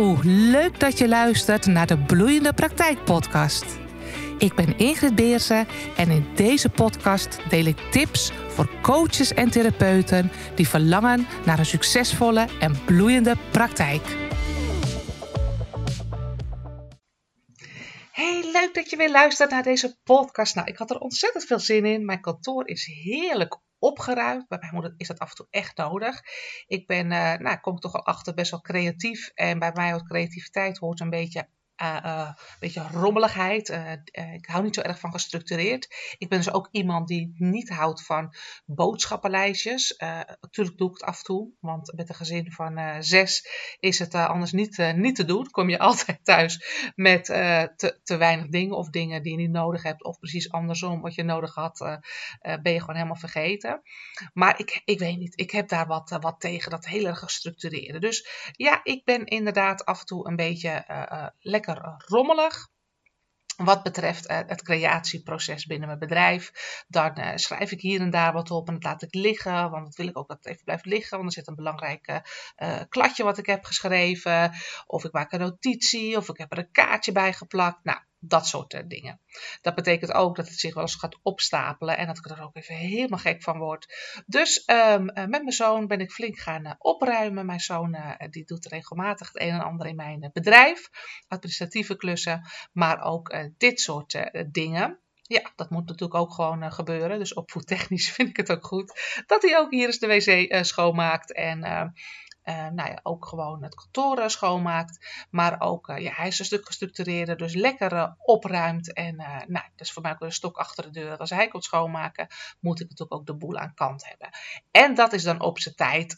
Hallo, leuk dat je luistert naar de Bloeiende Praktijk Podcast. Ik ben Ingrid Beersen en in deze podcast deel ik tips voor coaches en therapeuten die verlangen naar een succesvolle en bloeiende praktijk. Hey, leuk dat je weer luistert naar deze podcast. Nou, ik had er ontzettend veel zin in. Mijn kantoor is heerlijk opgeruimd. Bij mij is dat af en toe echt nodig. Ik ben, uh, nou, kom ik toch al achter, best wel creatief. En bij mij hoort creativiteit hoort een beetje een beetje rommeligheid. Uh, ik hou niet zo erg van gestructureerd. Ik ben dus ook iemand die niet houdt van boodschappenlijstjes. natuurlijk doe ik het af en toe, want met een gezin van zes is het anders niet, niet te doen. Kom je altijd thuis met te, te weinig dingen of dingen die je niet nodig hebt. Of precies andersom, wat je nodig had, ben je gewoon helemaal vergeten. Maar ik, ik weet niet, ik heb daar wat, wat tegen, dat hele gestructureerde. Dus ja, ik ben inderdaad af en toe een beetje lekker rommelig. Wat betreft uh, het creatieproces binnen mijn bedrijf, dan uh, schrijf ik hier en daar wat op en dat laat ik liggen, want dat wil ik ook dat het even blijft liggen, want er zit een belangrijk uh, kladje wat ik heb geschreven, of ik maak een notitie, of ik heb er een kaartje bij geplakt. Nou, dat soort uh, dingen. Dat betekent ook dat het zich wel eens gaat opstapelen en dat ik er ook even helemaal gek van word. Dus um, uh, met mijn zoon ben ik flink gaan uh, opruimen. Mijn zoon die doet regelmatig het een en ander in mijn bedrijf, administratieve klussen, maar ook dit soort dingen. Ja, dat moet natuurlijk ook gewoon gebeuren. Dus opvoedtechnisch vind ik het ook goed dat hij ook hier eens de wc schoonmaakt en uh, nou ja, ook gewoon het kantoor eh, schoonmaakt. Maar ook, uh, ja, hij is een stuk gestructureerder, dus lekker opruimt. En nou, dat is voor mij ook een stok achter de deur. Als hij komt schoonmaken, moet ik natuurlijk ook de boel aan kant hebben. En dat is dan op zijn tijd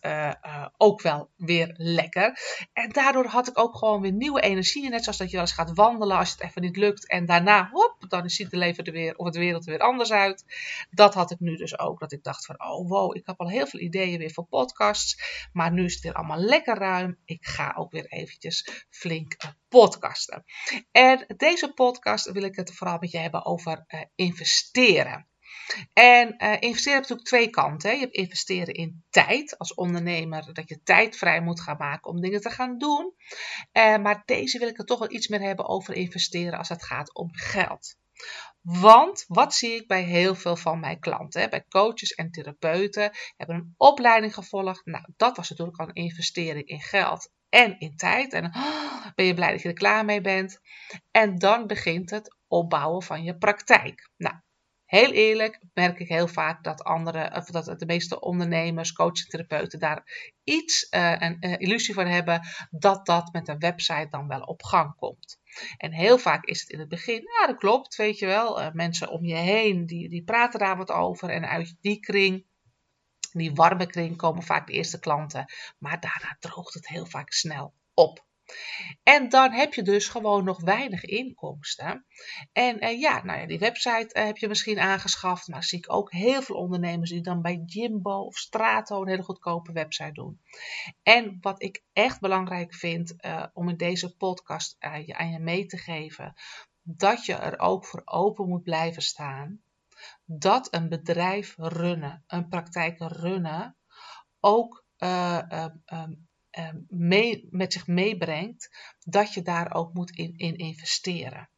ook wel weer lekker. En daardoor had ik ook gewoon weer nieuwe energie. Net zoals dat je wel eens gaat wandelen als het even niet lukt. En daarna, hop, dan ziet de leven er weer, of het wereld er weer anders uit. Dat had ik nu dus ook. Dat ik dacht van, oh wow, ik heb al heel veel ideeën weer voor podcasts. Maar nu is het weer allemaal lekker ruim. Ik ga ook weer eventjes flink podcasten. En deze podcast wil ik het vooral met je hebben over uh, investeren. En uh, investeren heeft natuurlijk twee kanten. Hè. Je hebt investeren in tijd als ondernemer, dat je tijd vrij moet gaan maken om dingen te gaan doen. Uh, maar deze wil ik er toch wel iets meer hebben over investeren als het gaat om geld. Want wat zie ik bij heel veel van mijn klanten? Bij coaches en therapeuten hebben een opleiding gevolgd. Nou, dat was natuurlijk al een investering in geld en in tijd. En oh, ben je blij dat je er klaar mee bent. En dan begint het opbouwen van je praktijk. Nou, heel eerlijk merk ik heel vaak dat andere, of dat de meeste ondernemers, coaches, therapeuten daar iets, uh, een uh, illusie van hebben dat dat met een website dan wel op gang komt. En heel vaak is het in het begin, ja dat klopt, weet je wel, uh, mensen om je heen die, die praten daar wat over en uit die kring, die warme kring komen vaak de eerste klanten, maar daarna droogt het heel vaak snel op. En dan heb je dus gewoon nog weinig inkomsten. En eh, ja, nou ja, die website eh, heb je misschien aangeschaft, maar zie ik ook heel veel ondernemers die dan bij Jimbo of Strato een hele goedkope website doen. En wat ik echt belangrijk vind uh, om in deze podcast aan je mee te geven, dat je er ook voor open moet blijven staan dat een bedrijf runnen, een praktijk runnen, ook uh, uh, mee, met zich meebrengt, dat je daar ook moet in, in investeren.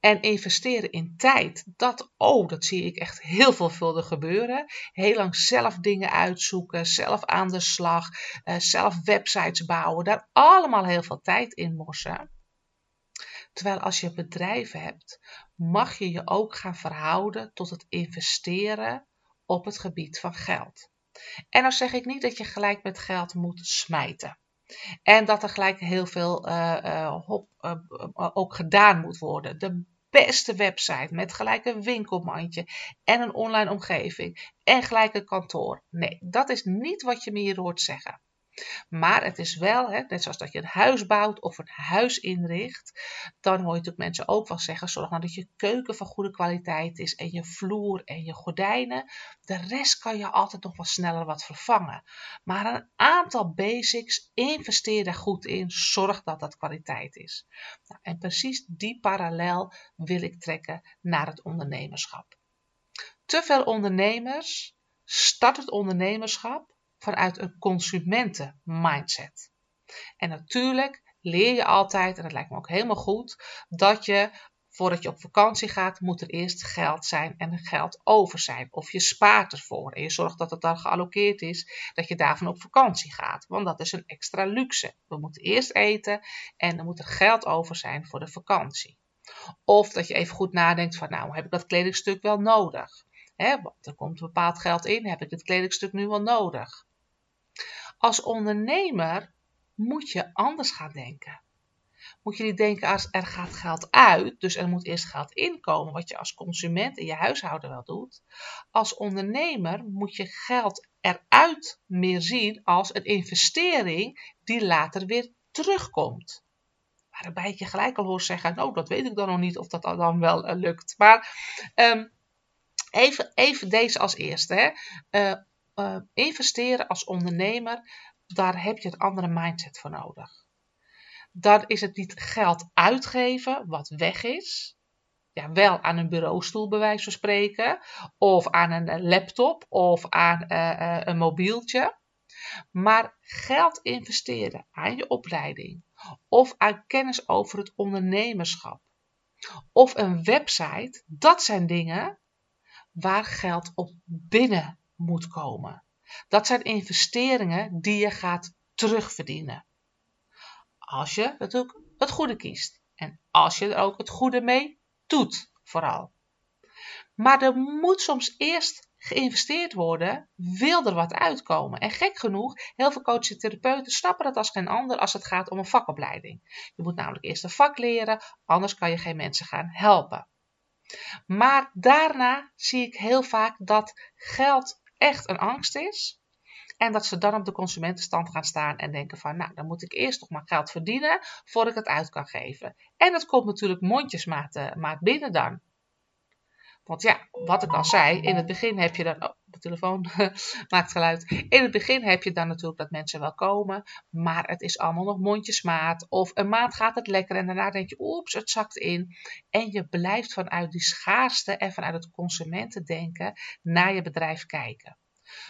En investeren in tijd, dat, oh, dat zie ik echt heel veelvuldig gebeuren. Heel lang zelf dingen uitzoeken, zelf aan de slag, uh, zelf websites bouwen, daar allemaal heel veel tijd in morsen. Terwijl als je bedrijf hebt, mag je je ook gaan verhouden tot het investeren op het gebied van geld. En dan zeg ik niet dat je gelijk met geld moet smijten. En dat er gelijk heel veel uh, hop, uh, ook gedaan moet worden. De beste website met gelijk een winkelmandje en een online omgeving en gelijk een kantoor. Nee, dat is niet wat je me hier hoort zeggen. Maar het is wel, hè, net zoals dat je een huis bouwt of een huis inricht, dan hoor je natuurlijk mensen ook wel zeggen: zorg nou dat je keuken van goede kwaliteit is en je vloer en je gordijnen. De rest kan je altijd nog wat sneller wat vervangen. Maar een aantal basics, investeer daar goed in, zorg dat dat kwaliteit is. Nou, en precies die parallel wil ik trekken naar het ondernemerschap. Te veel ondernemers start het ondernemerschap vanuit een consumentenmindset. En natuurlijk leer je altijd, en dat lijkt me ook helemaal goed, dat je voordat je op vakantie gaat, moet er eerst geld zijn en geld over zijn. Of je spaart ervoor en je zorgt dat het dan gealloceerd is, dat je daarvan op vakantie gaat. Want dat is een extra luxe. We moeten eerst eten en er moet er geld over zijn voor de vakantie. Of dat je even goed nadenkt van nou, heb ik dat kledingstuk wel nodig? Want er komt bepaald geld in, heb ik dit kledingstuk nu wel nodig? Als ondernemer moet je anders gaan denken moet je niet denken als er gaat geld uit, dus er moet eerst geld inkomen, wat je als consument in je huishouden wel doet. Als ondernemer moet je geld eruit meer zien als een investering die later weer terugkomt. Waarbij ik je gelijk al hoor zeggen, nou dat weet ik dan nog niet of dat dan wel uh, lukt. Maar um, even, even deze als eerste. Hè. Uh, uh, investeren als ondernemer, daar heb je een andere mindset voor nodig dan is het niet geld uitgeven wat weg is. Ja, wel aan een bureaustoel bij wijze van spreken, of aan een laptop, of aan uh, een mobieltje. Maar geld investeren aan je opleiding, of aan kennis over het ondernemerschap, of een website, dat zijn dingen waar geld op binnen moet komen. Dat zijn investeringen die je gaat terugverdienen. Als je natuurlijk het goede kiest. En als je er ook het goede mee doet, vooral. Maar er moet soms eerst geïnvesteerd worden, wil er wat uitkomen. En gek genoeg, heel veel coaches en therapeuten snappen dat als geen ander als het gaat om een vakopleiding. Je moet namelijk eerst een vak leren, anders kan je geen mensen gaan helpen. Maar daarna zie ik heel vaak dat geld echt een angst is. En dat ze dan op de consumentenstand gaan staan en denken van, nou, dan moet ik eerst nog maar geld verdienen voordat ik het uit kan geven. En dat komt natuurlijk mondjesmaat uh, maat binnen dan. Want ja, wat ik al zei, in het begin heb je dan. Oh, de telefoon maakt geluid. In het begin heb je dan natuurlijk dat mensen wel komen. Maar het is allemaal nog mondjesmaat. Of een maand gaat het lekker en daarna denk je, oeps, het zakt in. En je blijft vanuit die schaarste en vanuit het consumentendenken naar je bedrijf kijken.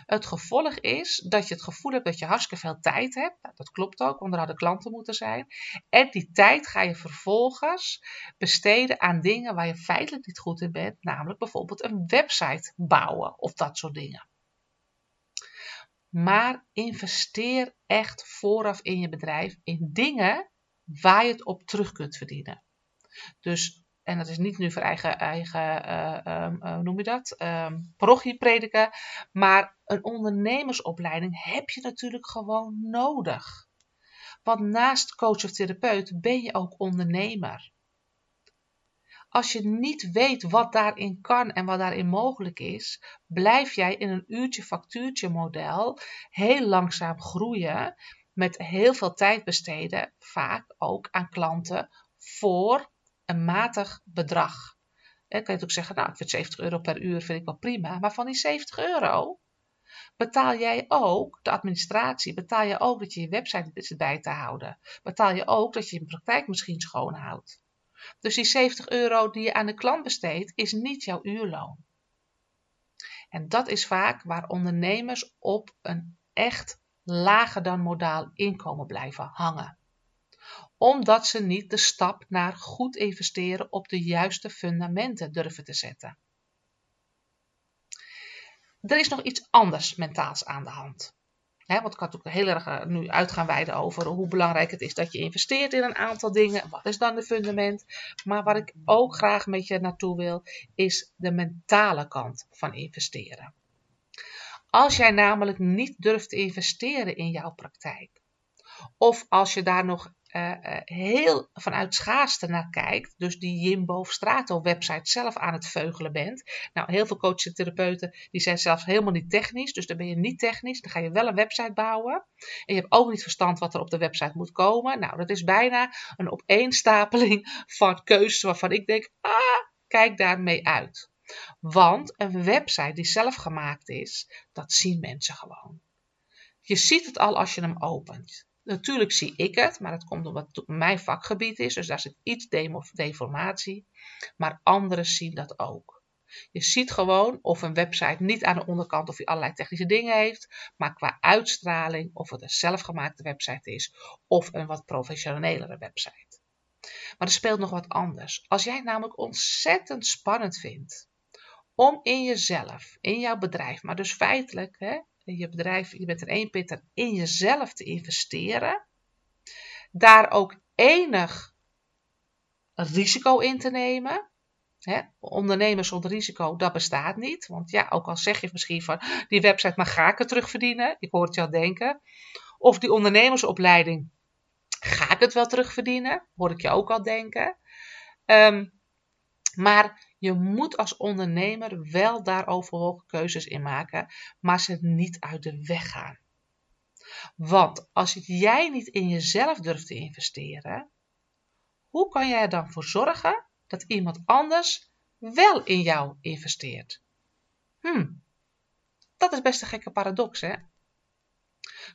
Het gevolg is dat je het gevoel hebt dat je hartstikke veel tijd hebt. Nou, dat klopt ook, want er hadden klanten moeten zijn. En die tijd ga je vervolgens besteden aan dingen waar je feitelijk niet goed in bent. Namelijk bijvoorbeeld een website bouwen of dat soort dingen. Maar investeer echt vooraf in je bedrijf in dingen waar je het op terug kunt verdienen. Dus en dat is niet nu voor eigen, eigen uh, noem je dat, um, parochie prediken. Maar een ondernemersopleiding heb je natuurlijk gewoon nodig. Want naast coach of therapeut ben je ook ondernemer. Als je niet weet wat daarin kan en wat daarin mogelijk is, blijf jij in een uurtje-factuurtje model heel langzaam groeien. Met heel veel tijd besteden, vaak ook aan klanten voor een matig bedrag. Dan kan je ook zeggen, nou, ik vind 70 euro per uur vind ik wel prima. Maar van die 70 euro betaal jij ook de administratie. Betaal je ook dat je je website bij te houden. Betaal je ook dat je je praktijk misschien schoonhoudt. Dus die 70 euro die je aan de klant besteedt, is niet jouw uurloon. En dat is vaak waar ondernemers op een echt lager dan modaal inkomen blijven hangen omdat ze niet de stap naar goed investeren op de juiste fundamenten durven te zetten. Er is nog iets anders mentaals aan de hand. want ik had ook heel erg eh, nu uit gaan wijden over hoe belangrijk het is dat je investeert in een aantal dingen. Wat is dan de fundament? Maar waar ik ook graag met je naartoe wil, is de mentale kant van investeren. Als jij namelijk niet durft te investeren in jouw praktijk, of als je daar nog uh, heel vanuit schaarste naar kijkt, dus die Jimbo Strato website zelf aan het veugelen bent. Nou, heel veel coaches en therapeuten die zijn zelfs helemaal niet technisch, dus dan ben je niet technisch, dan ga je wel een website bouwen. En je hebt ook niet verstand wat er op de website moet komen. Nou, dat is bijna een opeenstapeling van keuzes waarvan ik denk, ah, kijk daarmee uit. Want een website die zelf gemaakt is, dat zien mensen gewoon. Je ziet het al als je hem opent. Natuurlijk zie ik het, maar dat komt omdat mijn vakgebied is, dus daar zit iets deformatie. Maar anderen zien dat ook. Je ziet gewoon of een website niet aan de onderkant of hij allerlei technische dingen heeft, maar qua uitstraling of het een zelfgemaakte website is of een wat professionelere website. Maar er speelt nog wat anders. Als jij het namelijk ontzettend spannend vindt om in jezelf, in jouw bedrijf, maar dus feitelijk, hè, je bedrijf, je bent er één pitter, in jezelf te investeren, daar ook enig risico in te nemen. Hè, ondernemers zonder risico, dat bestaat niet. Want ja, ook al zeg je misschien van die website, maar ga ik het terugverdienen? Ik hoor het al denken. Of die ondernemersopleiding, ga ik het wel terugverdienen? Hoor ik je ook al denken. Ehm, maar je moet als ondernemer wel daarover keuzes in maken, maar ze niet uit de weg gaan. Want als jij niet in jezelf durft te investeren, hoe kan jij er dan voor zorgen dat iemand anders wel in jou investeert? Hm, dat is best een gekke paradox, hè?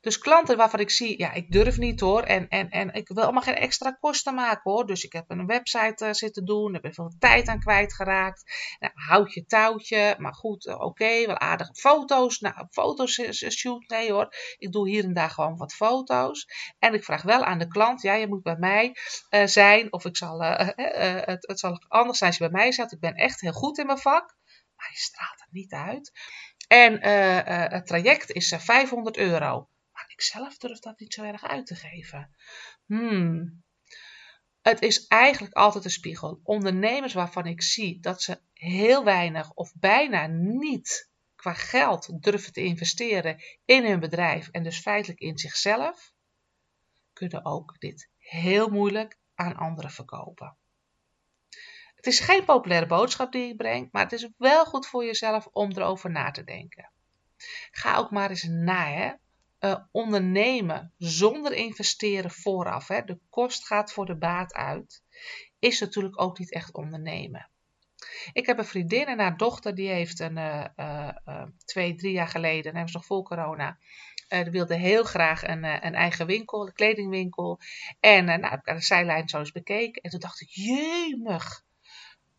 Dus klanten waarvan ik zie, ja, ik durf niet hoor. En, en, en ik wil allemaal geen extra kosten maken hoor. Dus ik heb een website uh, zitten doen. Heb er veel tijd aan kwijtgeraakt. Nou, houd je touwtje. Maar goed, uh, oké, wel aardige foto's. Nou, foto's shoot. Nee hoor. Ik doe hier en daar gewoon wat foto's. En ik vraag wel aan de klant, ja, je moet bij mij uh, zijn. Of ik zal, het, het zal anders zijn als je bij mij zit. Ik ben echt heel goed in mijn vak. Maar je straalt het niet uit. En het traject is 500 euro ik zelf durf dat niet zo erg uit te geven. Hmm. Het is eigenlijk altijd een spiegel. Ondernemers waarvan ik zie dat ze heel weinig of bijna niet qua geld durven te investeren in hun bedrijf en dus feitelijk in zichzelf, kunnen ook dit heel moeilijk aan anderen verkopen. Het is geen populaire boodschap die ik breng, maar het is wel goed voor jezelf om erover na te denken. Ga ook maar eens na. Hè? Uh, ondernemen zonder investeren vooraf, hè, de kost gaat voor de baat uit, is natuurlijk ook niet echt ondernemen. Ik heb een vriendin en haar dochter, die heeft een uh, uh, twee, drie jaar geleden, en hebben ze nog vol corona, die wilde heel graag een, een eigen winkel, een kledingwinkel. En nou, heb ik aan de zijlijn zo eens bekeken. En toen dacht ik, jemig,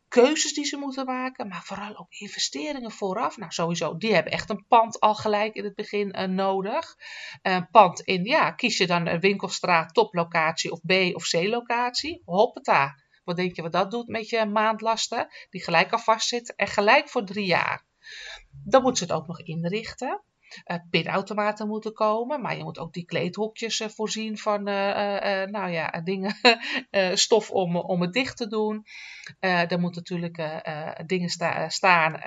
keuzes die ze moeten maken, maar vooral ook investeringen vooraf. Nou, sowieso, die hebben echt een pand al gelijk in het begin uh, nodig. Een pand in, ja, kies je dan een winkelstraat, toplocatie of B of C locatie. Hoppata. Wat denk je wat dat doet met je maandlasten? Die gelijk al vastzitten en gelijk voor drie jaar. Dan moet ze het ook nog inrichten uh, pinautomaten moeten komen. Maar je moet ook die kleedhokjes uh, voorzien van uh, nou ja, dingen, stof om, om het dicht te doen. er moeten natuurlijk dingen sta staan,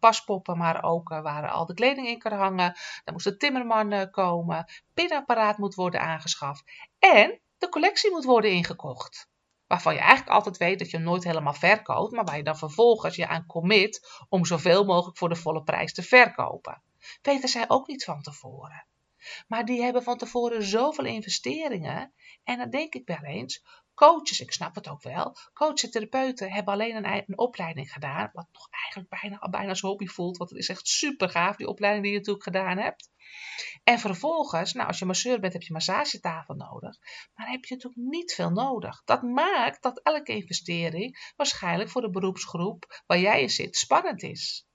paspoppen, maar ook waar al de kleding in kan hangen. Dan moest de timmerman komen. Pinapparaat moet worden aangeschaft. En de collectie moet worden ingekocht waarvan je eigenlijk altijd weet dat je hem nooit helemaal verkoopt, maar waar je dan vervolgens je aan commit om zoveel mogelijk voor de volle prijs te verkopen weten zij ook niet van tevoren. Maar die hebben van tevoren zoveel investeringen. En dan denk ik wel eens, coaches, ik snap het ook wel, coaches en therapeuten hebben alleen een, een opleiding gedaan, wat toch eigenlijk bijna, bijna als hobby voelt, want het is echt super gaaf, die opleiding die je natuurlijk gedaan hebt. En vervolgens, nou, als je masseur bent, heb je massagetafel nodig, maar heb je natuurlijk niet veel nodig. Dat maakt dat elke investering waarschijnlijk voor de beroepsgroep waar jij in zit spannend is.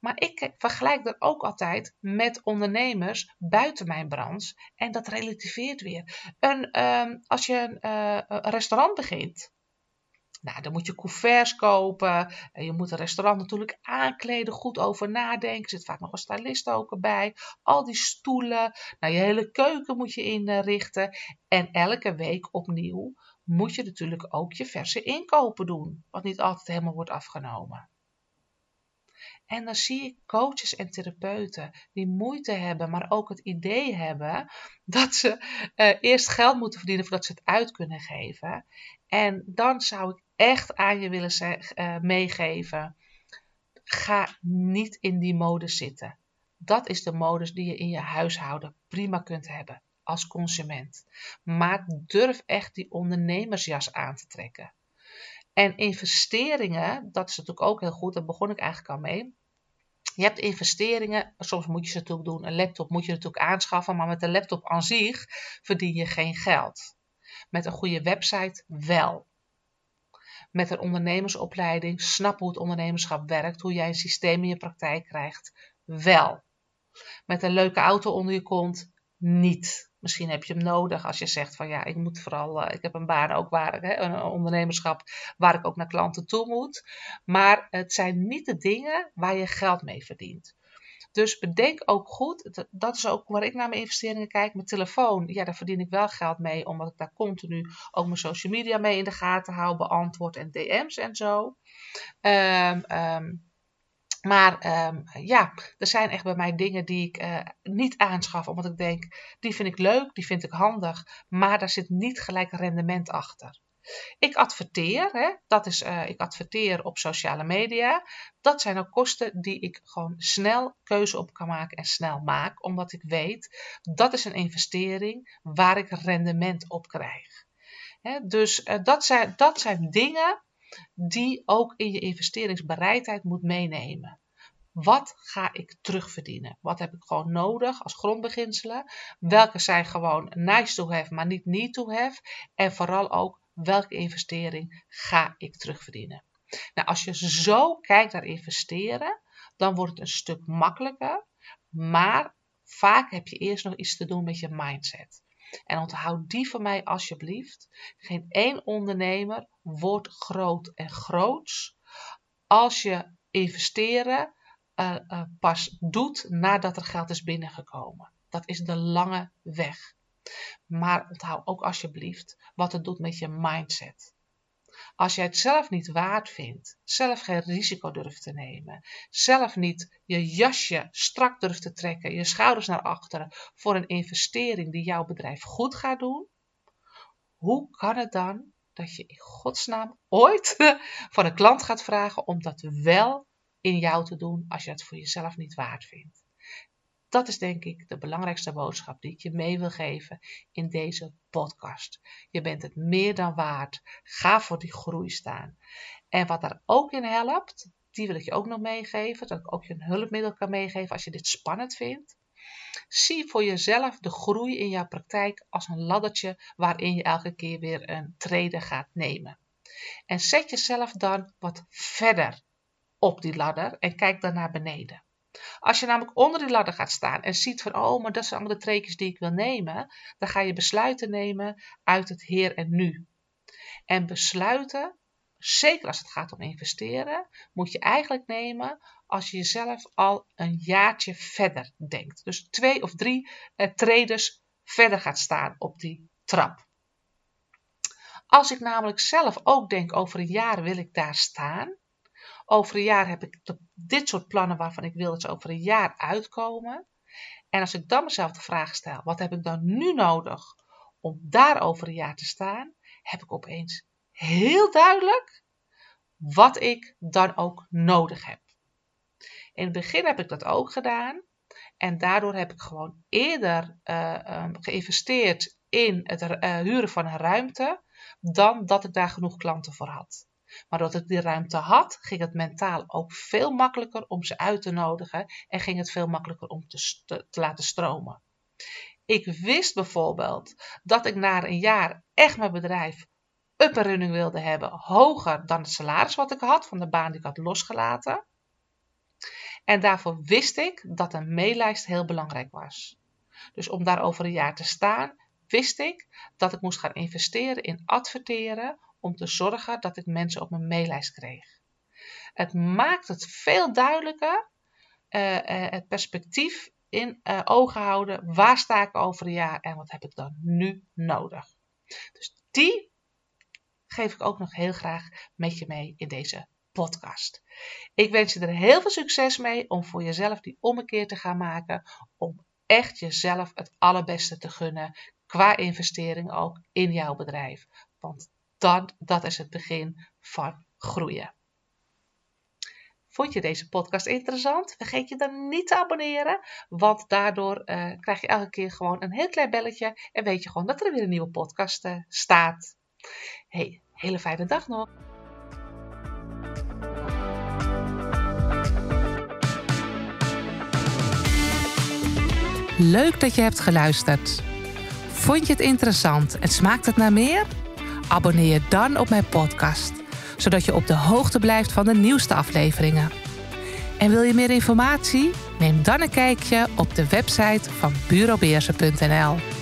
Maar ik vergelijk dat ook altijd met ondernemers buiten mijn branche. En dat relativeert weer. Een, ehm, als je uh, een restaurant begint. Nou, dan moet je couverts kopen. En je moet een restaurant natuurlijk aankleden, goed over nadenken. Er zit vaak nog een stylist ook bij. Al die stoelen. Nou, je hele keuken moet je inrichten. En elke week opnieuw moet je natuurlijk ook je verse inkopen doen. Wat niet altijd helemaal wordt afgenomen. En dan zie ik coaches en therapeuten die moeite hebben, maar ook het idee hebben dat ze uh, eerst geld moeten verdienen voordat ze het uit kunnen geven. En dan zou ik echt aan je willen uh, meegeven: ga niet in die modus zitten. Dat is de modus die je in je huishouden prima kunt hebben als consument. Maar durf echt die ondernemersjas aan te trekken. En investeringen, dat is natuurlijk ook heel goed, daar begon ik eigenlijk al mee. Je hebt investeringen, soms moet je ze natuurlijk doen. Een laptop moet je natuurlijk aanschaffen, maar met een laptop aan zich verdien je geen geld. Met een goede website wel. met een ondernemersopleiding, snap hoe het ondernemerschap werkt, hoe jij een systeem in je praktijk krijgt, wel. Met een leuke auto onder je kont, niet. Misschien heb je hem nodig als je zegt van ja, ik moet vooral, uh, ik heb een baan ook waar, hè, een ondernemerschap waar ik ook naar klanten toe moet. Maar het zijn niet de dingen waar je geld mee verdient. Dus bedenk ook goed, dat is ook waar ik naar mijn investeringen kijk. Mijn telefoon, ja, daar verdien ik wel geld mee, omdat ik daar continu ook mijn social media mee in de gaten hou, beantwoord en DM's en zo. Um, um, maar um, ja, er zijn echt bij mij dingen die ik uh, niet aanschaf, omdat ik denk, die vind ik leuk, die vind ik handig, maar daar zit niet gelijk rendement achter. Ik adverteer, hè, dat is, uh, ik adverteer op sociale media. Dat zijn ook kosten die ik gewoon snel keuze op kan maken en snel maak, omdat ik weet dat is een investering waar ik rendement op krijg. Hè, dus uh, dat, zijn, dat zijn dingen die ook in je investeringsbereidheid moet meenemen. Wat ga ik terugverdienen? Wat heb ik gewoon nodig als grondbeginselen? Welke zijn gewoon nice to have, maar niet need to have? En vooral ook welke investering ga ik terugverdienen? Nou, als je zo kijkt naar investeren, dan wordt het een stuk makkelijker. Maar vaak heb je eerst nog iets te doen met je mindset. En onthoud die van mij alsjeblieft. Geen één ondernemer wordt groot en groots als je investeren uh, uh, pas doet nadat er geld is binnengekomen. Dat is de lange weg. Maar onthoud ook alsjeblieft wat het doet met je mindset. Als jij het zelf niet waard vindt, zelf geen risico durft te nemen, zelf niet je jasje strak durft te trekken, je schouders naar achteren voor een investering die jouw bedrijf goed gaat doen, hoe kan het dan dat je in godsnaam ooit van een klant gaat vragen om dat wel in jou te doen als je het voor jezelf niet waard vindt? Dat is denk ik de belangrijkste boodschap die ik je mee wil geven in deze podcast. Je bent het meer dan waard. Ga voor die groei staan. En wat daar ook in helpt, die wil ik je ook nog meegeven. Dat ik ook je een hulpmiddel kan meegeven als je dit spannend vindt. Zie voor jezelf de groei in jouw praktijk als een laddertje waarin je elke keer weer een trede gaat nemen. En zet jezelf dan wat verder op die ladder en kijk dan naar beneden. Als je namelijk onder die ladder gaat staan en ziet van, oh, maar dat zijn allemaal de treetjes die ik wil nemen, dan ga je besluiten nemen uit het hier en nu. En besluiten, zeker als het gaat om investeren, moet je eigenlijk nemen als je jezelf al een jaartje verder denkt. Dus twee of drie eh, treders verder gaat staan op die trap. Als ik namelijk zelf ook denk over een jaar wil ik daar staan, over een jaar heb ik dit soort plannen waarvan ik wil dat ze over een jaar uitkomen. En als ik dan mezelf de vraag stel, wat heb ik dan nu nodig om daar over een jaar te staan, heb ik opeens heel duidelijk wat ik dan ook nodig heb. In het begin heb ik dat ook gedaan. En daardoor heb ik gewoon eerder uh, geïnvesteerd in het uh, huren van een ruimte dan dat ik daar genoeg klanten voor had. Maar doordat ik die ruimte had, ging het mentaal ook veel makkelijker om ze uit te nodigen en ging het veel makkelijker om te, te, laten stromen. Ik wist bijvoorbeeld dat ik na een jaar echt mijn bedrijf up running wilde hebben, hoger dan het salaris wat ik had van de baan die ik had losgelaten. En daarvoor wist ik dat een maillijst heel belangrijk was. Dus om daar over een jaar te staan, wist ik dat ik moest gaan investeren in adverteren om te zorgen dat ik mensen op mijn maillijst kreeg. Het maakt het veel duidelijker, uh, uh, het perspectief in uh, ogen houden. Waar sta ik over een jaar en wat heb ik dan nu nodig? Dus die geef ik ook nog heel graag met je mee in deze podcast. Ik wens je er heel veel succes mee om voor jezelf die ommekeer te gaan maken. Om echt jezelf het allerbeste te gunnen qua investering ook in jouw bedrijf. Want dan, dat is het begin van groeien. Vond je deze podcast interessant? Vergeet je dan niet te abonneren, want daardoor uh, krijg je elke keer gewoon een heel klein belletje en weet je gewoon dat er weer een nieuwe podcast uh, staat. Hey, hele fijne dag nog. Leuk dat je hebt geluisterd. Vond je het interessant en smaakt het naar meer? Abonneer je dan op mijn podcast, zodat je op de hoogte blijft van de nieuwste afleveringen. En wil je meer informatie? Neem dan een kijkje op de website van bureaubeersen.nl.